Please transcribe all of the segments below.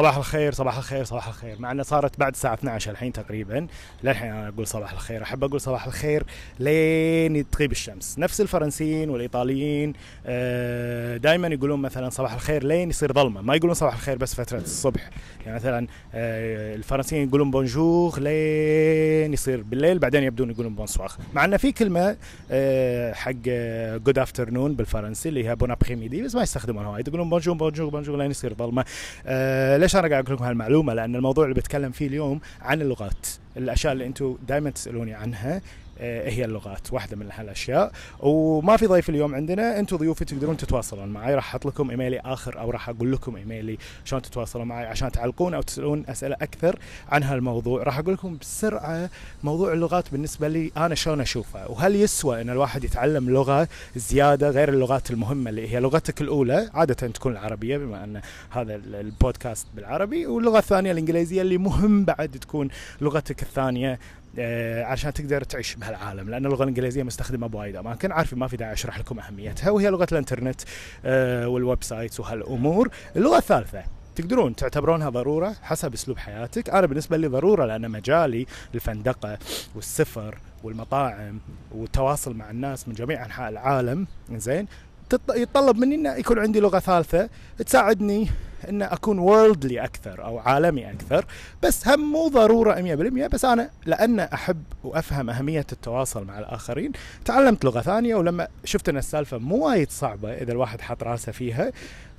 صباح الخير صباح الخير صباح الخير. مع إنه صارت بعد الساعة 12 الحين تقريبا. للحين أنا أقول صباح الخير أحب أقول صباح الخير لين تغيب الشمس. نفس الفرنسيين والإيطاليين دائما يقولون مثلا صباح الخير لين يصير ظلمة. ما يقولون صباح الخير بس فترة الصبح. يعني مثلا آه، الفرنسيين يقولون bonjour لين يصير بالليل بعدين يبدون يقولون bonsoir مع إنه في كلمة آه، حق good afternoon بالفرنسي اللي هي bon après بس ما يستخدمونها وايد. يقولون bonjour bonjour bonjour لين يصير ظلمة. آه، ليش أنا قاعد أقول لكم هالمعلومة؟ لأن الموضوع اللي بتكلم فيه اليوم عن اللغات. الأشياء اللي أنتم دائما تسألوني عنها هي اللغات واحدة من هالاشياء وما في ضيف اليوم عندنا. أنتم ضيوفي تقدرون تتواصلون معي راح أحط لكم إيميلي آخر أو راح أقول لكم إيميلي شلون تتواصلون معي عشان تعلقون أو تسألون أسئلة أكثر عن هالموضوع. راح أقول لكم بسرعة موضوع اللغات بالنسبة لي أنا شلون أشوفه وهل يسوى إن الواحد يتعلم لغة زيادة غير اللغات المهمة اللي هي لغتك الأولى؟ عادة تكون العربية بما أن هذا البودكاست بالعربي واللغة الثانية الإنجليزية اللي مهم بعد تكون لغتك الثانية آه، عشان تقدر تعيش بهالعالم لأن اللغة الإنجليزية مستخدمة بوايد اماكن عارفين ما في داعي أشرح لكم أهميتها وهي لغة الإنترنت آه، وال websites وهالأمور. اللغة الثالثة تقدرون تعتبرونها ضرورة حسب أسلوب حياتك. أنا بالنسبة لي ضرورة لأن مجالي الفندقة والسفر والمطاعم والتواصل مع الناس من جميع أنحاء العالم زين يتطلب مني انه يكون عندي لغة ثالثة تساعدني إن أكون وورلدلي أكثر أو عالمي أكثر بس هم مو ضرورة 100% بس أنا لأن أحب وأفهم أهمية التواصل مع الآخرين تعلمت لغة ثانية ولما شفت إن السالفة مو وايد صعبة إذا الواحد حط راسه فيها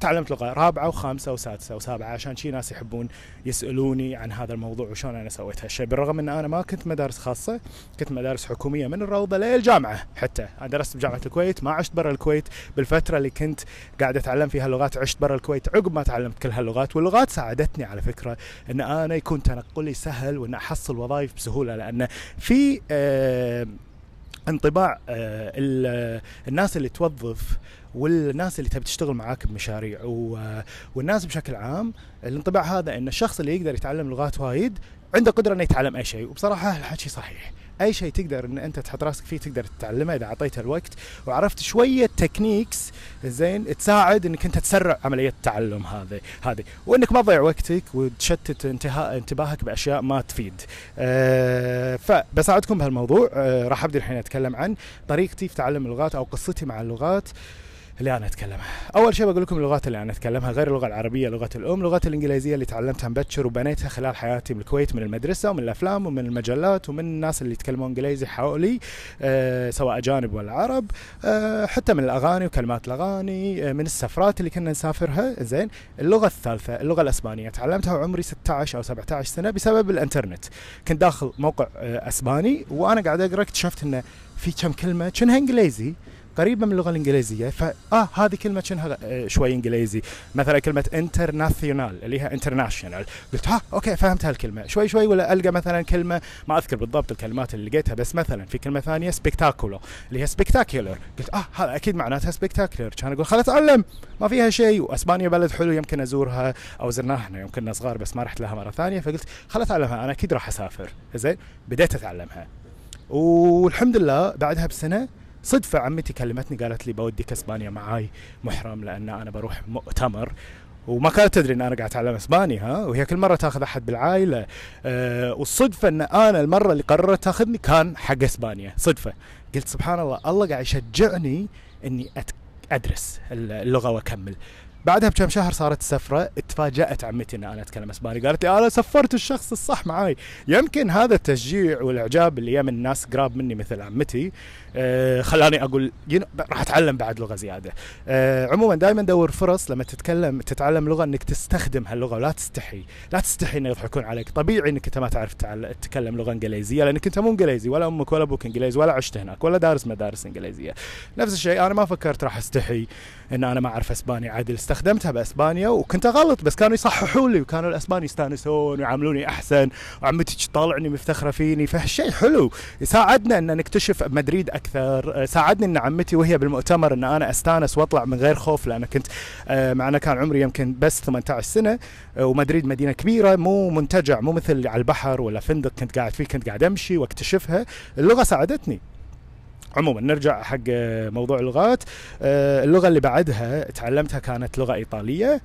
تعلمت لغة رابعة وخامسة وسادسة وسابعة عشان شي ناس يحبون يسألوني عن هذا الموضوع وشلون أنا سويت هالشيء بالرغم إن أنا ما كنت مدارس خاصة كنت مدارس حكومية من الروضة للجامعة حتى. أنا درست بجامعة الكويت ما عشت برا الكويت. بالفترة اللي كنت قاعد أتعلم فيها اللغات عشت برا الكويت عقب ما تعلمت كل هاللغات واللغات ساعدتني على فكرة إن أنا يكون تنقلي سهل وإن أحصل وظائف بسهولة لأن في آه انطباع آه الناس اللي توظف والناس اللي تبي تشتغل معاك بمشاريع والناس بشكل عام الانطباع هذا إن الشخص اللي يقدر يتعلم لغات وايد عنده قدرة انه يتعلم أي شيء. وبصراحة الحكي صحيح. أي شيء تقدر إن أنت تحط راسك فيه تقدر تتعلمه إذا أعطيته الوقت. وعرفت شوية تكنيكس زين تساعد إنك أنت تسرع عملية التعلم هذه هذه. وإنك ما تضيع وقتك وتشتت انتهاء انتباهك بأشياء ما تفيد. أه فبساعدكم بهالموضوع. أه راح ابدا الحين أتكلم عن طريقتي في تعلم اللغات أو قصتي مع اللغات. اللي أنا اتكلمها أول شيء بقول لكم اللغات اللي أنا أتكلمها غير اللغة العربية لغة الأم لغة الإنجليزية اللي تعلمتها مبكر وبنيتها خلال حياتي بالكويت من المدرسة ومن الأفلام ومن المجلات ومن الناس اللي يتكلمون إنجليزي حولي أه سواء أجانب ولا عرب أه حتى من الأغاني وكلمات الأغاني أه من السفرات اللي كنا نسافرها. زين اللغة الثالثة اللغة الأسبانية. تعلمتها وعمري 16 أو 17 سنة بسبب الإنترنت. كنت داخل موقع أه أسباني وأنا قاعد أقرأ اكتشفت انه في كم كلمة كأنها إنجليزي. قريبه من اللغة الإنجليزية فاه هذه كلمة شنها آه، شوي إنجليزي. مثلا كلمة internacional اللي هي international قلت ها okay فهمت هالكلمة. شوي شوي ولا ألقى مثلا كلمة ما أذكر بالضبط الكلمات اللي لقيتها بس مثلا في كلمة ثانية espectacular اللي هي spectacular قلت آه هذا أكيد معناتها spectacular كان أقول خل اتعلم ما فيها شيء. وأسبانيا بلد حلو يمكن أزورها. أو زرناها إحنا يوم كنا صغار بس ما رحت لها مرة ثانية. فقلت خل اتعلمها أنا أكيد راح أسافر. زين بديت أتعلمها. والحمد لله بعدها بسنة صدفة عمتي كلمتني قالت لي بوديك اسبانيا معاي محرم لأن أنا بروح مؤتمر وما كانت تدري إن أنا قاعد أتعلم إسباني ها؟ وهي كل مرة تاخذ أحد بالعائلة أه والصدفة إن أنا المرة اللي قررت تاخذني كان حق إسبانيا صدفة. قلت سبحان الله الله قاعد يشجعني إني أدرس اللغة وأكمل. بعدها بكم شهر صارت السفرة تفاجات عمتي ان أنا أتكلم إسباني قالت لي أنا سفرت الشخص الصح معاي. يمكن هذا التشجيع والإعجاب اللي من الناس قراب مني مثل عمتي آه خلاني أقول راح أتعلم بعد لغة زيادة. آه عموما دائما دور فرص لما تتكلم تتعلم لغة إنك تستخدم هاللغة ولا تستحي. لا تستحي إنه يضحكون عليك. طبيعي إنك أنت ما تعرف تتكلم لغة إنجليزية لأنك أنت مو إنجليزي ولا أمك ولا أبوك إنجليزي ولا عشت هناك ولا دارس مدارس إنجليزية. نفس الشيء أنا ما فكرت راح أستحي إن أنا ما أعرف إسباني عدل استخدمتها بأسبانيا وكنت غلط بس كانوا يصححون لي وكانوا الأسبان يستانسون ويعاملوني أحسن وعمتي تطالعني مفتخرة فيني فهالشيء حلو. يساعدنا أن نكتشف مدريد أكثر ساعدني أن عمتي وهي بالمؤتمر أن أنا أستانس وأطلع من غير خوف لأن كنت آه، معنا كان عمري يمكن بس 18 سنة آه، ومدريد مدينة كبيرة مو منتجع مو مثل على البحر ولا فندق كنت قاعد فيه كنت قاعد أمشي وأكتشفها. اللغة ساعدتني. عموما نرجع حق موضوع اللغات. آه، اللغة اللي بعدها تعلمتها كانت لغة إيطالية.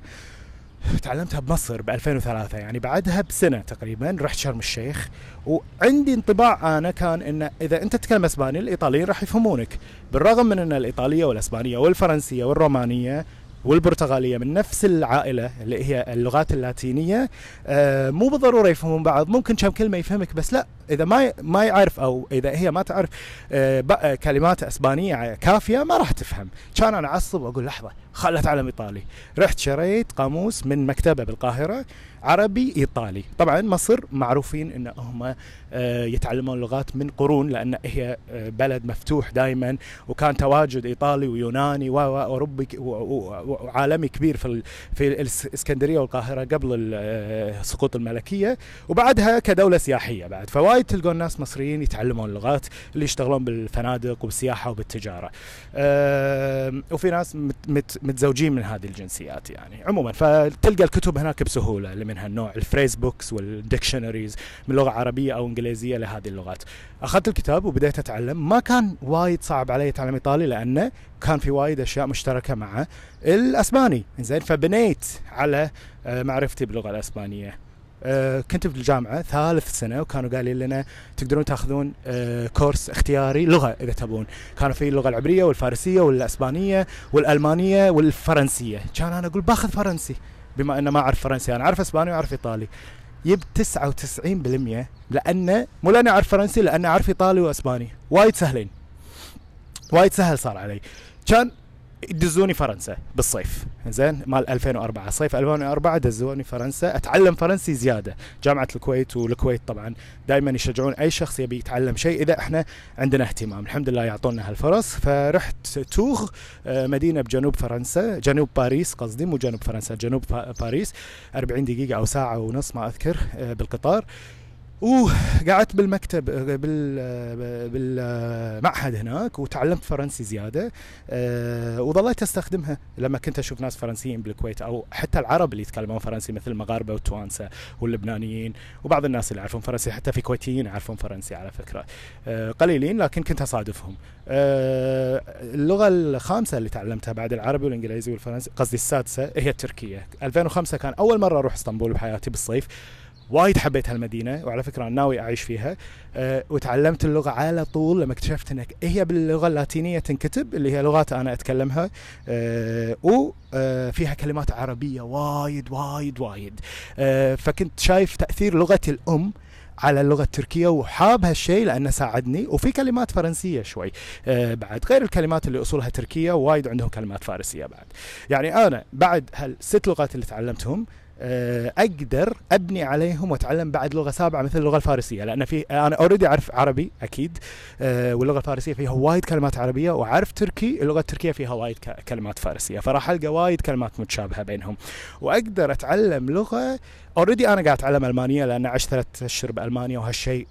تعلمتها بمصر ب 2003 يعني بعدها بسنة تقريبا رحت شرم الشيخ. وعندي انطباع أنا كان إن إذا أنت تتكلم إسباني الايطاليين راح يفهمونك. بالرغم من إن الإيطالية والإسبانية والفرنسية والرومانية والبرتغالية من نفس العائلة اللي هي اللغات اللاتينية آه مو بالضرورة يفهمون بعض. ممكن كم كلمة يفهمك بس لا إذا ما ما يعرف أو إذا هي ما تعرف آه كلمات إسبانية كافية ما راح تفهم. كان أنا أعصب وأقول لحظة خل اتعلم إيطالي. رحت شريت قاموس من مكتبة بالقاهرة عربي إيطالي. طبعا مصر معروفين إن هم آه، يتعلمون لغات من قرون لأن هي آه، بلد مفتوح دائما وكان تواجد إيطالي ويوناني واوروبي وعالمي كبير في في الاسكندريه والقاهرة قبل سقوط الملكية. وبعدها كدولة سياحية بعد. فوايد تلقون ناس مصريين يتعلمون اللغات اللي يشتغلون بالفنادق وبالسياحة وبالتجارة. وفي ناس متزوجين من هذه الجنسيات يعني عموما. فتلقى الكتب هناك بسهولة اللي من هالنوع ال phrase books وال dictionaries من لغة عربية أو إنجليزية لهذه اللغات. أخذت الكتاب وبديت أتعلم. ما كان وايد صعب علي اتعلم إيطالي لأنه كان في وايد أشياء مشتركة مع الأسباني. زين فبنيت على آه، معرفتي باللغة الأسبانية. كنت في الجامعة ثالث سنة وكانوا قالوا لنا تقدرون تاخذون آه، كورس اختياري لغة إذا تبون. كانوا في اللغة العبرية والفارسية والأسبانية والألمانية والفرنسية. كان أنا أقول باخذ فرنسي بما أنه ما أعرف فرنسي. أنا أعرف أسباني وأعرف إيطالي. جبت 99% لأنه مو لأني أعرف فرنسي لأني أعرف إيطالي وأسباني. وايد سهلين. وايد سهل صار علي. كان يدزوني فرنسا بالصيف. زين؟ مال 2004 صيف 2004 دزوني فرنسا. أتعلم فرنسي زيادة. جامعة الكويت والكويت طبعا دائما يشجعون أي شخص يبي يتعلم شيء. إذا إحنا عندنا اهتمام. الحمد لله يعطونا هالفرص. فرحت توغ آه، مدينة بجنوب فرنسا. جنوب باريس قصدي مو جنوب فرنسا جنوب باريس. 40 دقيقة أو ساعة ونص ما أذكر آه، بالقطار وقعدت بالمكتب بال بالمعهد هناك وتعلمت فرنسي زيادة أه وظليت أستخدمها لما كنت أشوف ناس فرنسيين بالكويت أو حتى العرب اللي يتكلمون فرنسي مثل المغاربة والتوانسة واللبنانيين وبعض الناس اللي يعرفون فرنسي حتى في كويتيين يعرفون فرنسي على فكرة أه قليلين لكن كنت أصادفهم. أه اللغة الخامسة اللي تعلمتها بعد العربي والإنجليزي والفرنسي قصدي السادسة هي التركية. 2005 كان أول مرة أروح إسطنبول بحياتي بالصيف. وايد حبيت هالمدينة وعلى فكرة أنا ناوي أعيش فيها. أه وتعلمت اللغة على طول لما اكتشفت إنك هي باللغة اللاتينية تنكتب اللي هي لغات أنا أتكلمها. أه وفيها كلمات عربية وايد وايد وايد. أه فكنت شايف تأثير لغتي الأم على اللغة التركية وحاب هالشيء لأنه ساعدني. وفي كلمات فرنسية شوي. آه بعد غير الكلمات اللي أصولها تركية وايد عندهم كلمات فارسية بعد. يعني أنا بعد هالست لغات اللي تعلمتهم أقدر أبني عليهم وأتعلم بعد لغة سابعة مثل اللغة الفارسية. لأن في أنا already أعرف عربي أكيد. آه، واللغة الفارسية فيها وايد كلمات عربية وأعرف تركي اللغة التركية فيها وايد كلمات فارسية. فراح ألقى وايد كلمات متشابهة بينهم. وأقدر أتعلم لغة اوريدي أنا قاعد أتعلم ألمانية لأن عشت ثلاث أشهر بألمانيا وهالشيء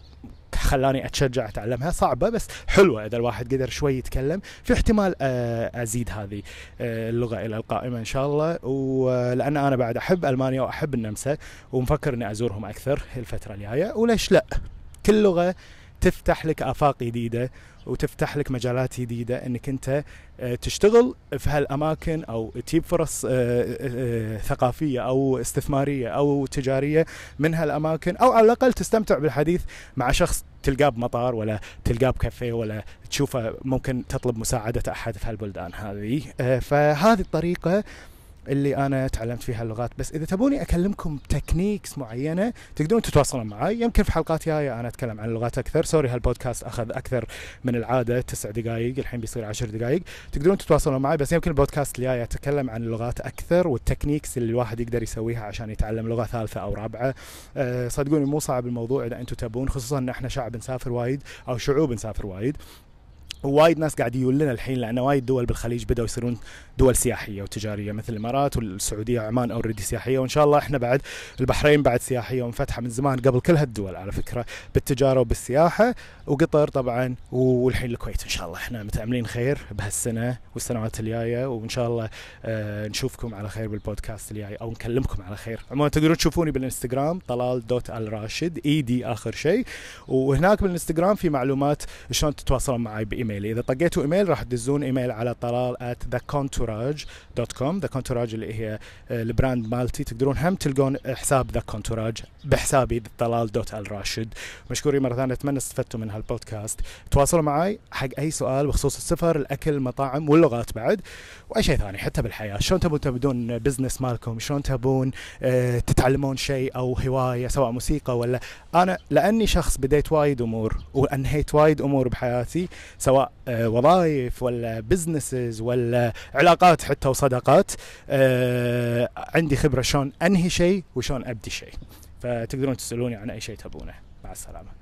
خلاني أتشجع اتعلمها صعبة بس حلوة إذا الواحد قدر شوي يتكلم. في احتمال آه، أزيد هذه آه، اللغة إلى القائمة إن شاء الله. ولأن أنا بعد أحب ألمانيا وأحب النمسا ومفكر إني أزورهم أكثر الفترة الجاية. وليش لا؟ كل لغة تفتح لك آفاق جديدة وتفتح لك مجالات جديدة إنك أنت آه، تشتغل في هالأماكن أو تجيب فرص آه، آه، ثقافية أو استثمارية أو تجارية من هالأماكن أو على الأقل تستمتع بالحديث مع شخص تلقاه بمطار ولا تلقاه بكافيه ولا تشوفه ممكن تطلب مساعدة أحد في هالبلدان هذه. فهذه الطريقة اللي أنا تعلمت فيها اللغات. بس إذا تبوني أكلمكم techniques معينة تقدرون تتواصلون معي يمكن في حلقات جاية أنا أتكلم عن اللغات أكثر. sorry هالبودكاست أخذ أكثر من العادة تسع دقائق الحين بيصير عشر دقائق تقدرون تتواصلون معي بس يمكن البودكاست الجاي أتكلم عن اللغات أكثر وال techniques اللي الواحد يقدر يسويها عشان يتعلم لغة ثالثة أو رابعة. أه صدقوني مو صعب الموضوع إذا أنتم تبون خصوصا إن إحنا شعب نسافر وايد أو شعوب نسافر وايد. وايد ناس قاعد يقول لنا الحين لأن وايد دول بالخليج بدأوا يصيرون دول سياحية وتجارية مثل الإمارات والسعودية عمان already سياحية وإن شاء الله إحنا بعد البحرين بعد سياحية ومفتحه من زمان قبل كل هالدول على فكرة بالتجارة وبالسياحة وقطر طبعا والحين الكويت. إن شاء الله إحنا متأملين خير بهالسنة والسنوات الجاية وإن شاء الله آه نشوفكم على خير بالبودكاست الجاي أو نكلمكم على خير. عموما تقدرون تشوفوني بالإنستغرام طلال dot الراشد ID آخر شيء. وهناك بالإنستغرام في معلومات شلون تتواصلون معي ب email. email ي إذا طقيتوا إيميل راح تدزون إيميل على طلال at thecontourage.com Contourage اللي هي آه، ال brand مالتي. تقدرون هم تلقون حساب The Contourage بحسابي طلال dot الراشد. مشكورين مرة ثانية. أتمنى استفدتوا من هالبودكاست. تواصلوا معي حق أي سؤال بخصوص السفر الأكل المطاعم واللغات بعد. وأي شيء ثاني حتى بالحياة. شلون تبون تبدون business مالكم؟ شلون تبون آه، تتعلمون شيء أو هواية سواء موسيقى ولا؟ أنا لأني شخص بديت وايد أمور وأنهيت وايد أمور بحياتي سواء آه، وظائف ولا businesses ولا علاقات حتى وصداقات آه، عندي خبرة شلون أنهي شيء وشلون أبدي شيء. فتقدرون تسألوني عن أي شيء تبونه. مع السلامة.